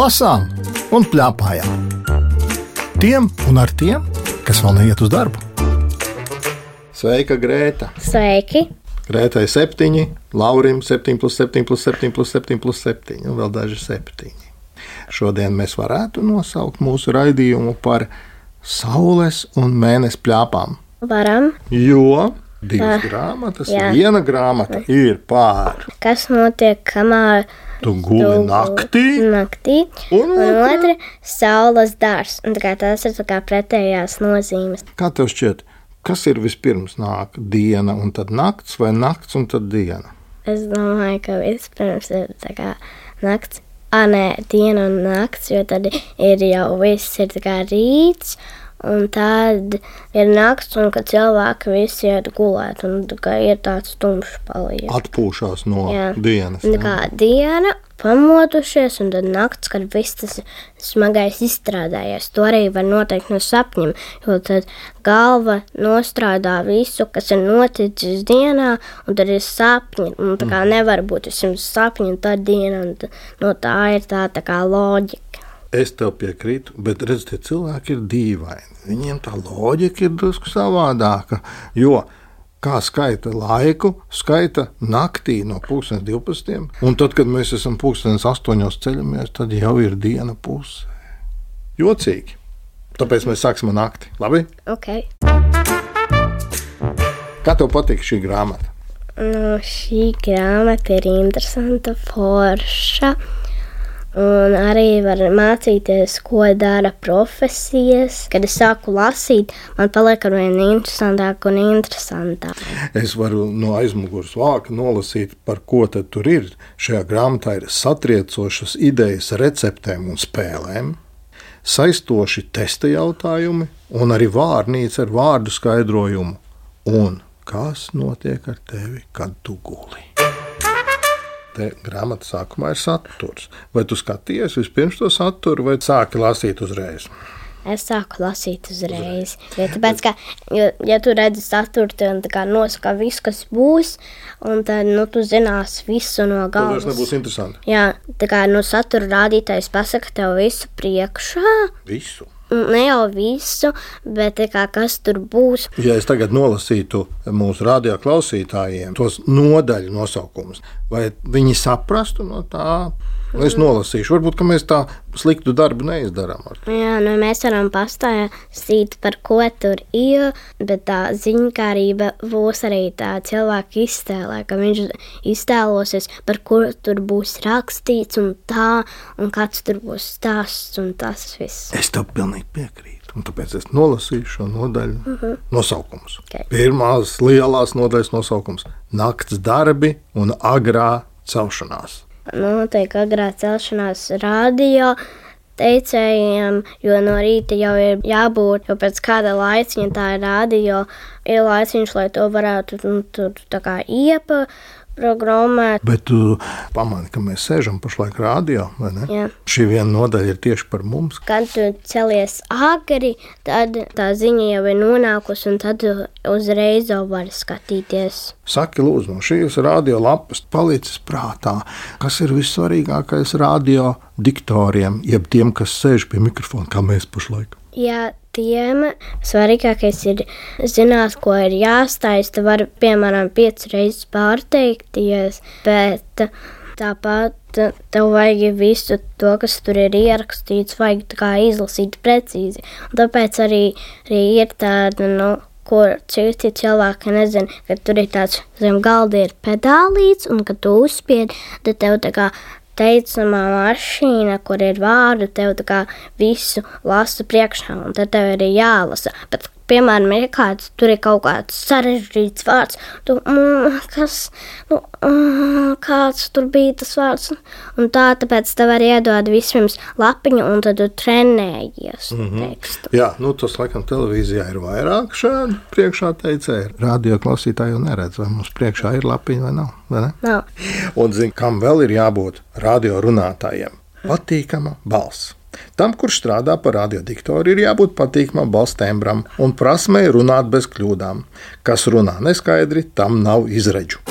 lasām un plēpājām. Tiem un ar tiem, kas vēl neiet uz darbu. Sveika, Grēta! Sveiki! Grētai septiņi, Laurim 7, plus 7, plus 7, plus 7, plus 7, un vēl daži septiņi. Šodien mēs varētu nosaukt mūsu raidījumu par Saules un Mēnesi plāpām. Varam. Jo divas Ah, grāmatas, jā. viena grāmata ir pār. Kas notiek, kamēr Tu guli naktī, naktī? un Un otra - saules dārs. Un tā kā tās ir tā pretējās nozīmes. kā tev šķiet, kas ir vispirms nāk? Diena un tad nakts, vai nakts un tad diena? Es domāju, ka vispirms ir tā kā nakts. Ah, nē, diena un nakts, jo tad ir jau viss ir kā rīts. Un tad ir nakts, un kad cilvēki visi iet gulēt, un tā ir tāds tumšs paliek. Atpūšās no Jā. dienas. Tā kā diena, pamodušies, un tad naktis, kad viss tas smagais izstrādājies. To arī var noteikt no sapņiem, jo tad galva nostrādā visu, kas ir noticis dienā, un tad ir sapņi. Un tā kā nevar būt vismaz sapņi, un tā diena, un tā, no tā ir tā, tā kā loģika. Es tev piekrītu, bet redziet, cilvēki ir dīvaini. Viņiem tā loģika ir drusku savādāka. Jo kā skaita laiku, skaita naktī no 2012. Un tad, kad mēs esam 2008. ceļamies, tad jau ir diena puse. Jocīgi. Tāpēc mēs sāksim ar nakti. Labi? Okay. Kā tev patīk šī grāmata? Nu, šī grāmata ir interesanta, forša. Un arī var mācīties, ko dara profesijas. Kad es sāku lasīt, man paliek ar vien interesantāk un interesantāk. Es varu no aizmugures vāka nolasīt, par ko tad tur ir. Šajā grāmatā ir satriecošas idejas, receptēm un spēlēm, saistoši testa jautājumi un arī vārnīca ar vārdu skaidrojumu. Un kas notiek ar tevi, kad tu guli? Te grāmatā sākumā ir saturs. Vai tu skaties vispirms to saturu, vai sāki lasīt uzreiz? Es sāku lasīt uzreiz. Jo, tāpēc, ka, jo, ja tu redzi saturu, tad nosaka visu, kas būs, un tad nu, tu zinās visu no Tas galvas. nebūs interesanti. Jā, tā kā no satura rādītājs pasaka tev visu priekšā. Visu. Ne jau visu, bet tā kā, kas tur būs. Ja es tagad nolasītu mūsu radioklausītājiem tos nodaļu nosaukumus, vai viņi saprastu no tā? Es nolasīšu, varbūt ka mēs tā sliktu darbu neizdarām. Jā, nu mēs varam pastāstīt par ko tur ir, bet tā ziņkārība būs arī tā cilvēka iztēlē, ka viņš iztēlosies, par ko tur būs rakstīts un tā, un kāds tur būs stāsts un tas viss. Es tev pilnīgi piekrītu. Un tāpēc es nolasīšu šo nodaļu uh -huh. nosaukumus. Ok. Pirmās lielās nodaļas nosaukums - nakts darbi un agrā celšanās. Noteikti agrā celšanās rādio teicējiem, jo no rīta jau ir jābūt, jo pēc kāda laiciņa tā ir rādio, ir laiciņš, lai to varētu nu, tur tā kā iepaprogrammēt. Bet tu pamani, ka mēs sēžam pašlaik rādio, vai ne? Jā. Šī viena nodaļa ir tieši par mums. Kad tu celies agri, tad tā ziņa jau ir nonākusi, un tad uzreiz jau vari skatīties. Saki, lūdzu, no šīs radiolapas palicis prātā, kas ir vissvarīgākais radio diktoriem, jeb tiem, kas sēž pie mikrofona, kā mēs pašlaik. Ja tiem svarīgākais ir zināt, ko ir jāstāsta, var piemēram piecas reizes pārteikties, bet tāpat tev vajag visu to, kas tur ir ierakstīts, vajag kā izlasīt precīzi. Un tāpēc arī, arī ir tāda, nu, kur citi cilvēki nezina, ka tur ir tāds zem galda ir pedālīts, un kad tu uzspied, tad tev tā kā teicamā mašīna, kur ir vārdi, tev tā kā visu lasa priekšā, un tad tev ir jālasa. Bet, piemēram, ir kāds, tur ir kaut kāds sarežģīts vārds, tu, mm, kas, nu, mm, kāds tur bija tas vārds, un tā, tāpēc tev arī iedod vispirms lapiņu, un tad tu trenējies mm -hmm. tekstu. Jā, nu, tas laikam televīzijā ir vairāk šādu priekšā teicēju. Radio klausītāji jau neredz, vai mums priekšā ir lapiņa vai nav. Vai ne? Nav. Un zini, kam vēl ir jābūt radio runātājiem? Patīkama balss. Tam, kurš strādā par radiodiktoru, ir jābūt patīkamam balss tembram un prasmei runāt bez kļūdām. Kas runā neskaidri, tam nav izredzu.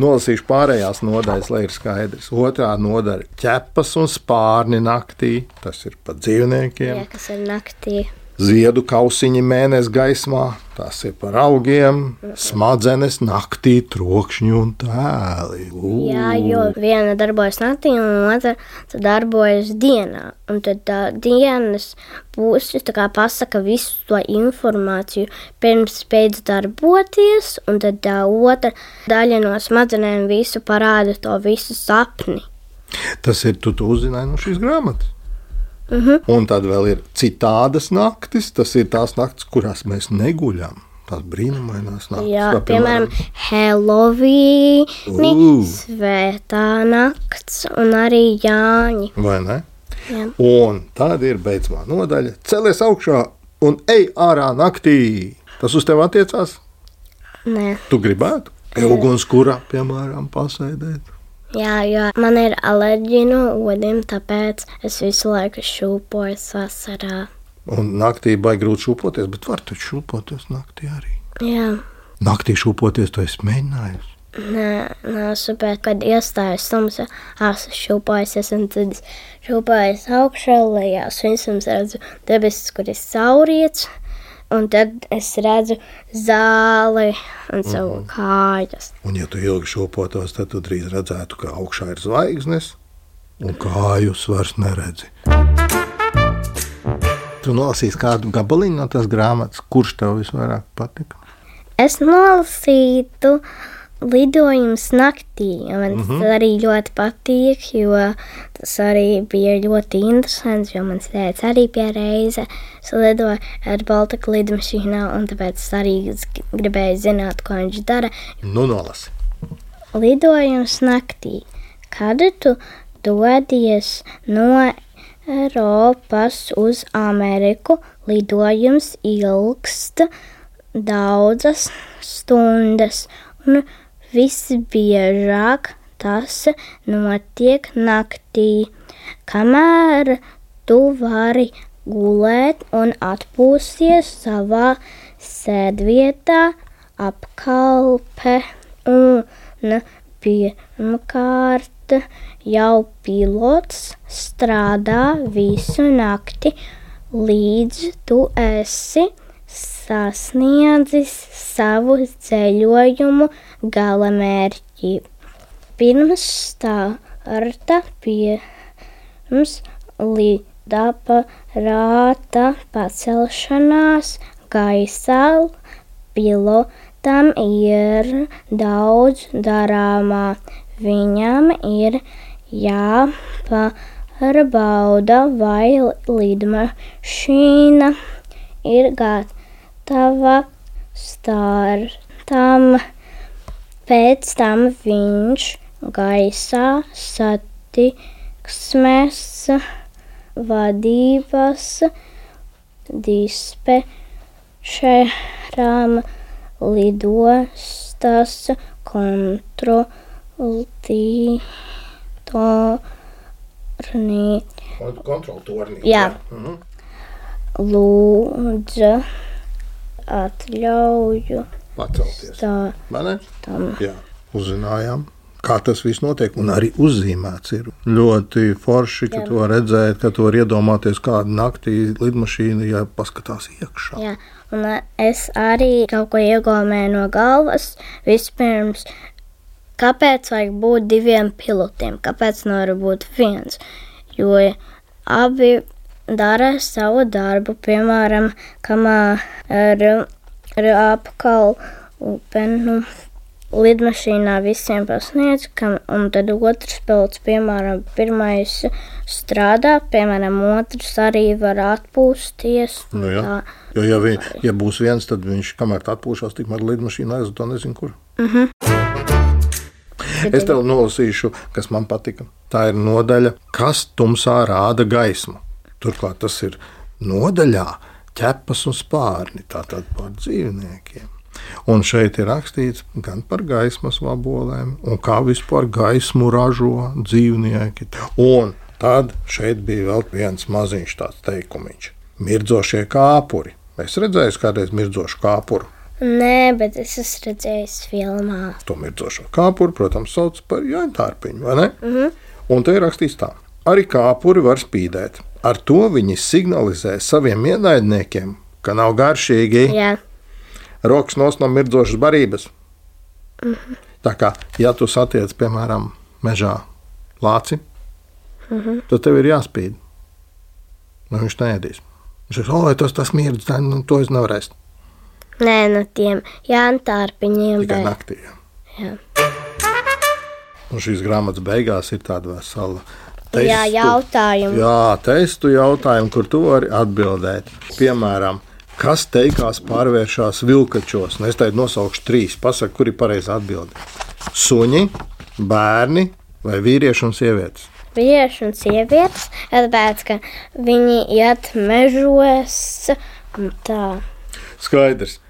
Nolasīšu pārējās nodaļas, lai ir skaidrs. Otrā nodaļa - ķepas un spārni naktī. Tas ir par dzīvniekiem. Jā, kas ir naktī. Ziedu kausiņi mēnesi gaismā, tas ir par augiem, smadzenes naktī, trokšņi un tēli. Ū. Jā, jo viena darbojas naktī, un otra darbojas dienā. Un tad tā dienas puses pasaka visu to informāciju, pirms beidz darboties, un tad tā otra daļa no smadzenēm visu parāda to visu sapni. Tas ir tu, tu uzzināji no šīs grāmatas. Uh -huh. Un tad vēl ir citādas naktis. Tas ir tās naktis, kurās mēs neguļam. Tās brīnumainās naktis. Jā, kā, piemēram, Helovīni, Ū. Svētā nakts un arī Jāņi. Vai ne? Jā. Un tad ir beidzamā nodaļa. Celies augšā un ej ārā naktī. Tas uz tevi attiecās. Nē. Tu gribētu pie ugunskura, piemēram, pasēdēt. Jā, jo man ir alerģija no odiem, tāpēc es visu laiku šūpoju vasarā. Un naktī baigi grūti šūpoties, bet var taču šūpoties naktī arī. Jā, Naktī šūpoties, to es mēģināju. nē, nē, bet kad iestājas tumsa, esmu šūpojusies, un tad es šūpojos augšā, lejās, un es redzu debesis, kur ir sauriets, un tad es redzu zāli un savu kājas. Un, ja tu ilgi šūpotos, tad tu drīz redzētu, ka augšā ir zvaigznes, un kājus vairs neredzi. Tu nolasīsi kādu gabaliņu no tās grāmatas, kurš tev visvairāk patika? Es nolasītu lidojums naktī. Man mm -hmm. arī ļoti patīk, jo tas arī bija ļoti interesants. Jo mans tēvs arī bija reize lidoja ar Baltiku lidmašīnā, un tāpēc es arī gribēju zināt, ko viņš dara. Nu, nolasi. Lidojums naktī. Kad tu dodies no Eiropas uz Ameriku, lidojums ilgst daudzas stundas, un visbiežāk tas notiek naktī, kamēr tu vari gulēt un atpūsties savā sēdvietā, apkalpe un pirmkārt jau pilots strādā visu nakti, līdz tu esi sasniedzis savu ceļojumu galamērķi. Pirms starta, pirms lidaparāta pacelšanās gaisā, pilotam ir daudz darāmā. Viņam ir jāpārbauda, vai lidmašīna ir gatava startam. Pēc tam viņš gaisā satiksmes vadības dispečeram lidostas kontrolītornī Kontroltornī. Jā. Mhm. lūdza atļauju Pacelties. tā, tam. Jā, uzzinājām. Kā tas viss notiek, un arī uzzīmēts ir ļoti forši, ka Jā. to redzēt, ka to var iedomāties kādu naktī lidmašīnu, ja paskatās iekšā. Jā, un ā, es arī kaut ko iegūmēju no galvas. Vispirms, kāpēc vajag būt diviem pilotiem? Kāpēc nevar būt viens? Jo abi dara savu darbu, piemēram, kamēr ar, ar apkalpenu lidmašīnā visiem pasniedz, kam, un tad otrs pilots, piemēram, pirmais strādā, piemēram, otrs arī var atpūsties. Nu, jā. tā. Jo, ja, vi, ja būs viens, tad viņš kamēr atpūšas, tikmēr lidmašīna aiziet, to nezinu, kur. Es tev nolasīšu, kas man patika. Tā ir nodaļa, kas tumsā rāda gaismu. Turklāt tas ir nodaļā ķepas un spārni, tātad par dzīvniekiem. Un šeit ir rakstīts gan par gaismas vabolēm, un kā vispār gaismu ražo dzīvnieki. Un tad šeit bija vēl viens maziņš tāds teikumiņš - mirdzošie kāpuri. Es redzēju kādreiz mirdzošu kāpuru. Nē, bet es esmu redzējis filmā. To mirdzošo kāpuru, protams, sauc par jāņķārpiņu, vai ne? Mm -hmm. Un te ir rakstīts tā. Arī kāpuri var spīdēt. Ar to viņi signalizē saviem ienaidniekiem, ka nav garšīgi. Jā, Rokas nos no mirdzošas barības. Mm -hmm. Tā kā, ja tu satiec, piemēram, mežā lāci, mm -hmm. tad tev ir jāspīd. Nu, viņš neēdīs. Viņš saka, oi, tas tas mirdz, tā, nu, to es nevarēšu. nē, no tiem jāntārpiņiem. Tikai bet- naktī. Jā. Jā. Un šīs grāmatas beigās ir tāda vesela. Jā, jautājumi. Jā, testu jautājumu, kur tu vari atbildēt. Piemēram, kas teikās pārvēršas vilkačos? Nu, es teicu, nosaukšu trīs. Pasaka, kur ir pareizā atbilde. Suņi, bērni vai vīrieši un sievietes? Vīrieši un sievietes, tāpēc, ka viņi iet mežos. Tā. Skaidrs.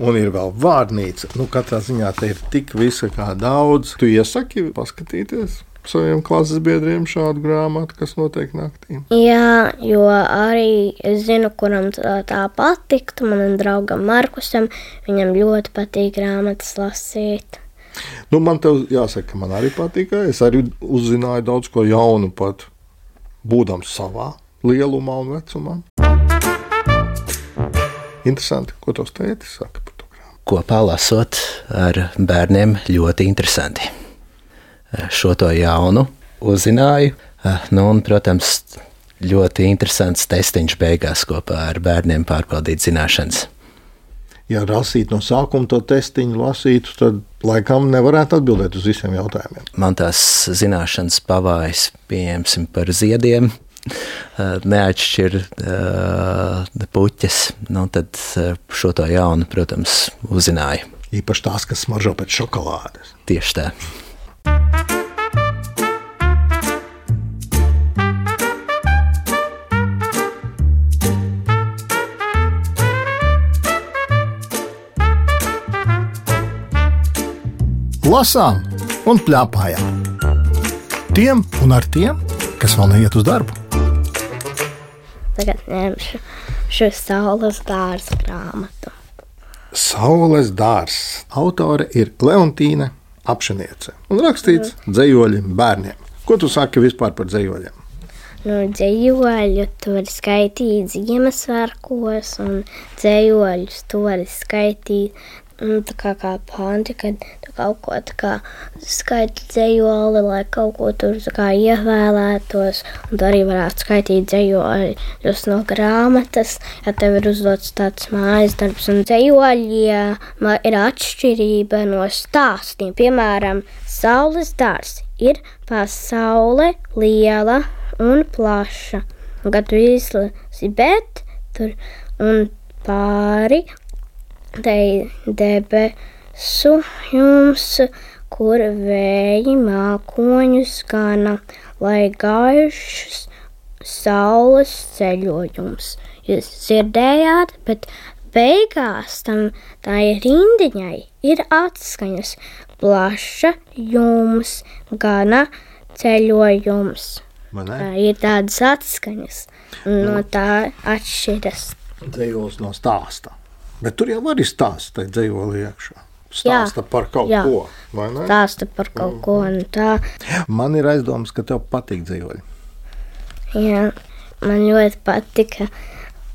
Un ir vēl vārnīca. Nu, katrā ziņā te ir tik visa kā daudz. Tu iesaki paskatīties saviem klases biedriem šādu grāmatu, kas notiek naktī. Jā, jo arī es zinu, kuram tā, tā patiktu. Manam draugam Markusam, viņam ļoti patīk grāmatas lasīt. Nu, man te jāsaka, ka man arī patīk. Es arī uzzināju daudz ko jaunu, pat būdams savā lielumā un vecumā. Interesanti, ko tos tētis saka par to grāmatu. kopā lasot ar bērniem ļoti interesanti. Eh, Šo to jaunu uzzināju. Eh, Nu, un, protams, ļoti interesants testiņš beigās kopā ar bērniem pārbaudīt zināšanas. Ja lasītu no sākuma to testiņu, lasītu, tad laikam nevarētu atbildēt uz visiem jautājumiem. Man tās zināšanas pavājas, pieņemsim, par ziediem. eh, Neatšķir uh, puķes, nu, tad eh, šo to jaunu, protams, uzzināju. Īpaši tās, kas smaržo pēc šokolādes. Tieši tā. Lasām un plēpājām. Tiem un ar tiem, kas vēl neiet uz darbu. Tagad ņemšu šo saules dārza grāmatu. Saules dārzs. Autore ir Leontīna Apšaniece un rakstīts dzējoļi bērniem. Ko tu saki vispār par dzējoļiem? No dzējoļu tu vari skaitīt Ziemassvētkos, un dzējoļus tu vari skaitīt nu, tā kā, kā panti, kad kaut ko tā kā skaiti dzējoli, lai kaut ko tur kā ievēlētos, un tu arī varētu skaitīt dzējoļus no grāmatas, ja tev ir uzdots tāds mājas darbs, un dzējoļiem ir atšķirība no stāstiem. Piemēram, saules dārs ir pasaule liela un plaša. Un, kad tu izlasi, bet tur un pāri debesu jums, kur vēji mākoņus gana, lai gaišs saules ceļojums. Jūs dzirdējāt, bet beigās tam tā rindiņai ir atskaņas. Plaša jums, gana ceļojums. Tā ir tādas atskaņas, no tā atšķiras. Dzējols no stāsta. Bet tur jau arī stāsta dzējoli iekšā. Stāsta par kaut jā. ko. Stāsta par kaut ko un tā. Man ir aizdoms, ka tev patīk dzējoļi. Jā, man ļoti patika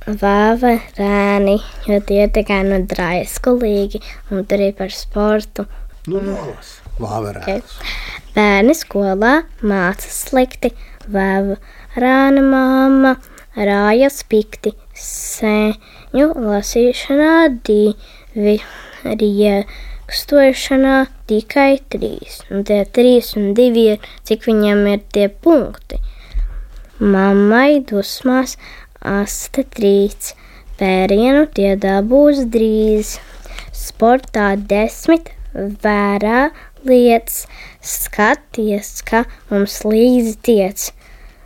vāva rēni, jo tie ir tikai no draiskulīgi un tur ir par sportu. Nu, nolas. Vāverēs. Bērni skolā māca slikti, vēva rāna māma, rājas pikti, sēņu lasīšanā divi, riekstošanā tikai trīs. Un tie trīs un divi ir, cik viņam ir tie punkti. Mammai dusmās aste trīc, pērienu tie dabūs drīz. Sportā desmit vērā lietas, skaties, ka mums līdzi tiec.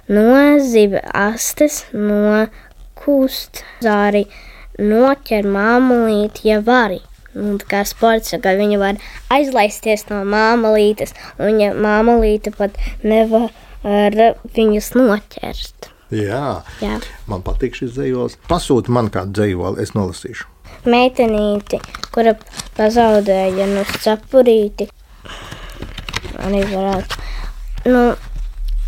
Nozīme astes, nokūst zāri, noķer māmulīti, ja vari. Un tā kā sports, ka viņi var aizlaisties no māmalītes, un ja māmalīte pat nevar viņus noķert. Jā. Jā. Man patīk šis dzējos. Pasūti man kādu dzējoli, es nolasīšu. meitenīti, kura pazaudēja no cepurīti. Arī varētu. Nu,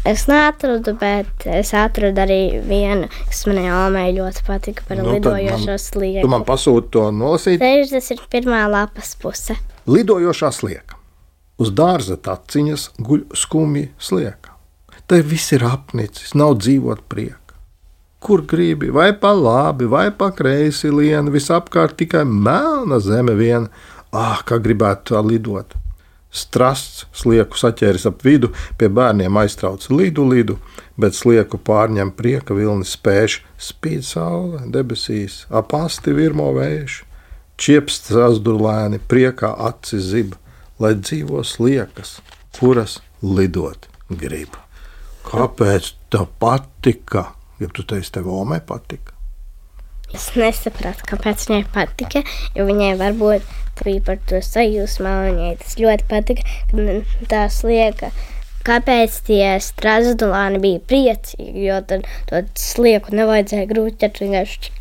es neatradu, bet es atradu arī vienu, kas manai Almai ļoti patika par Nu, lidojošo slieku. Tu man pasūti to nolasīt. 61. lapas puse. Lidojošā slieka. Uz dārza taciņas guļ skumji slieka. Te viss ir apnicis, nav dzīvot prieka. Kur gribi, vai pa labi, vai pa kreisi liena, visapkārt tikai melna zeme viena. Ah, kā gribētu tā lidot! Strasts slieku saķēris ap vidu, pie bērniem aiztrauc lidu, lidu, bet slieku pārņem prieka vilni spēš, spīd saule, debesīs, ap asti virmo vējš. Čiepsts azdurlēni, priekā acis zib, lai dzīvo sliekas, kuras lidot grib. Kāpēc tev patika? Ja tu teici, tev omē patika. Es nesapratu, kāpēc viņai patika, jo viņai varbūt bija par to sajūsmā. Viņai tas ļoti patika, ka tā slieka. Kāpēc tie strazdulāni bija priecīgi? Jo tad to slieku nevajadzēja grūti ķert vienkārši.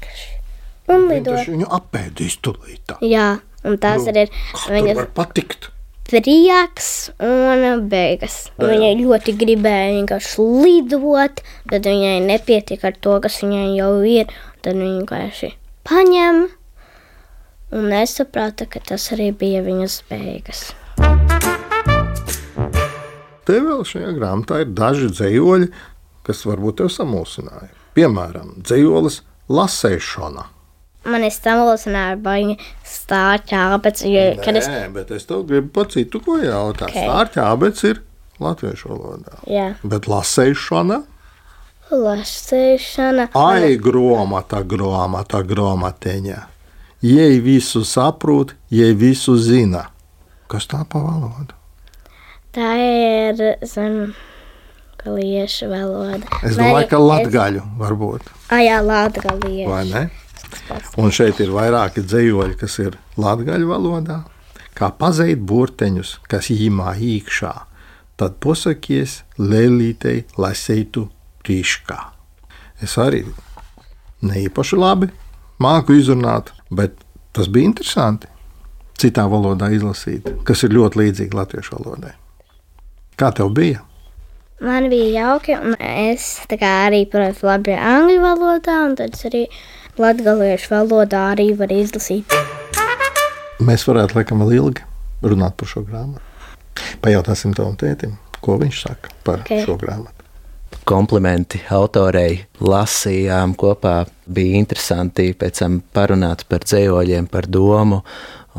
Un lidot. viņu apēdīs tūlīt. Jā, un tās Nu, arī ir viņas patikt? prieks un beigas. Viņai ļoti gribēja vienkārši lidot, bet viņai nepietika ar to, kas viņai jau ir. Tad viņa vienkārši paņem un nesaprata, ka tas arī bija viņas beigas. Te vēl šajā grāmatā ir daži dzējoļi, kas varbūt tev samulsināja. Piemēram, dzējolis lasēšana. Man ir samulsināja stāķā, bet, jo, kad es, Nē, bet es tev gribu pa citu ko jautāt. Ok. Okay. Stārķābets ir latviešu valodā. jā, Bet lasēšana lasēšana. Ai, grāmata, grāmata, grāmatiņa. Jei visu saprot, jei visu zina. Kas tā pa valodu? Tā ir zem galiešu valoda. Es Vai domāju, arī ka latgaļu varbūt, Ah, jā, latgaliešu. vai ne? Un šeit ir vairāki dzējoļi, kas ir latgaļu valodā. Kā pazeit burteņus, kas īmā īkšā, tad pasakies lēlītei laseitu tīškā. Es arī neīpaši labi māku izrunāt, bet tas bija interesanti. Citā valodā izlasīt, kas ir ļoti līdzīga latviešu valodai. Kā tev bija? Man bija jauki, un es arī protu labi angļu valodā, un tad es arī latgaliešu valodā arī varu izlasīt. Mēs varētu laikam vēl ilgi runāt par šo grāmatu. Pajautāsim tavam tētim, ko viņš saka par Ok. okay. šo grāmatu. Komplimenti autorei lasījām kopā. Bija interesanti pēc tam parunāt par dzējoļiem, par domu.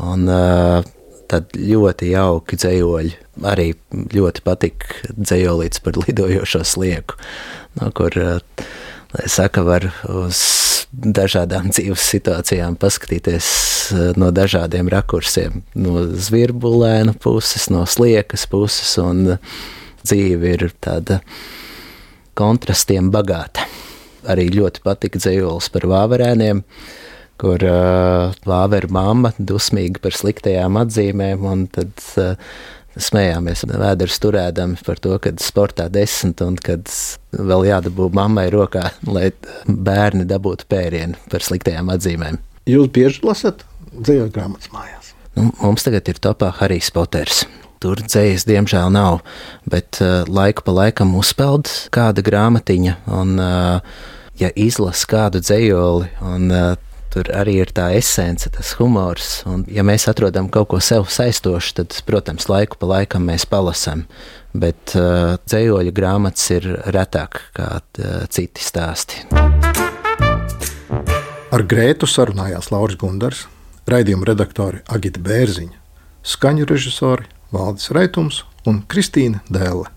Un, uh, tad ļoti jauki dzējoļi. Arī ļoti patika dzējolīts par lidojošo slieku, no kur uh, lai saka, var uz dažādām dzīves situācijām paskatīties uh, no dažādiem rakursiem. No zvirbulēna puses, no sliekas puses, un uh, dzīve ir tāda kontrastiem bagāta. Arī ļoti patika dzējolis par vāverēniem, kur uh, vāveru mamma dusmīga par sliktajām atzīmēm, un tad uh, smējāmies vēders turēdami par to, kad sportā desmit, un kad vēl jādabū mammai rokā, lai bērni dabūtu pērienu par sliktajām atzīmēm. Jūs bieži lasat dzīslu grāmatas mājās. Nu, mums tagad ir topā Harijs Poters. Tur dzējas, diemžēl, nav, bet uh, laiku pa laikam uzpeld kāda grāmatiņa, un, uh, ja izlasa kādu dzējoli, un uh, tur arī ir tā esence, tas humors, un ja mēs atrodam kaut ko sev saistošu, tad, protams, laiku pa laikam mēs palasam, bet uh, dzējoļu grāmatas ir retāk kā uh, citi stāsti. Ar Grētu sarunājās Lauris Gundars, raidījuma redaktori Agita Bērziņa, skaņu režisori Valdis Raitums un Kristīna Dēle.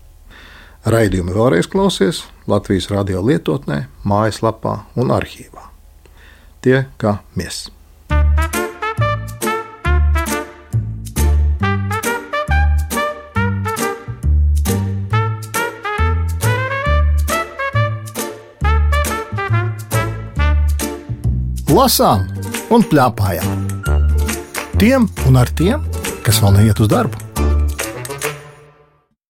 Raidījumu vēlreiz klausies Latvijas radio lietotnē, mājaslapā un arhīvā. Tie kā mēs. Lasām un plēpājām. Tiem un ar tiem, kas vēl neiet uz darbu.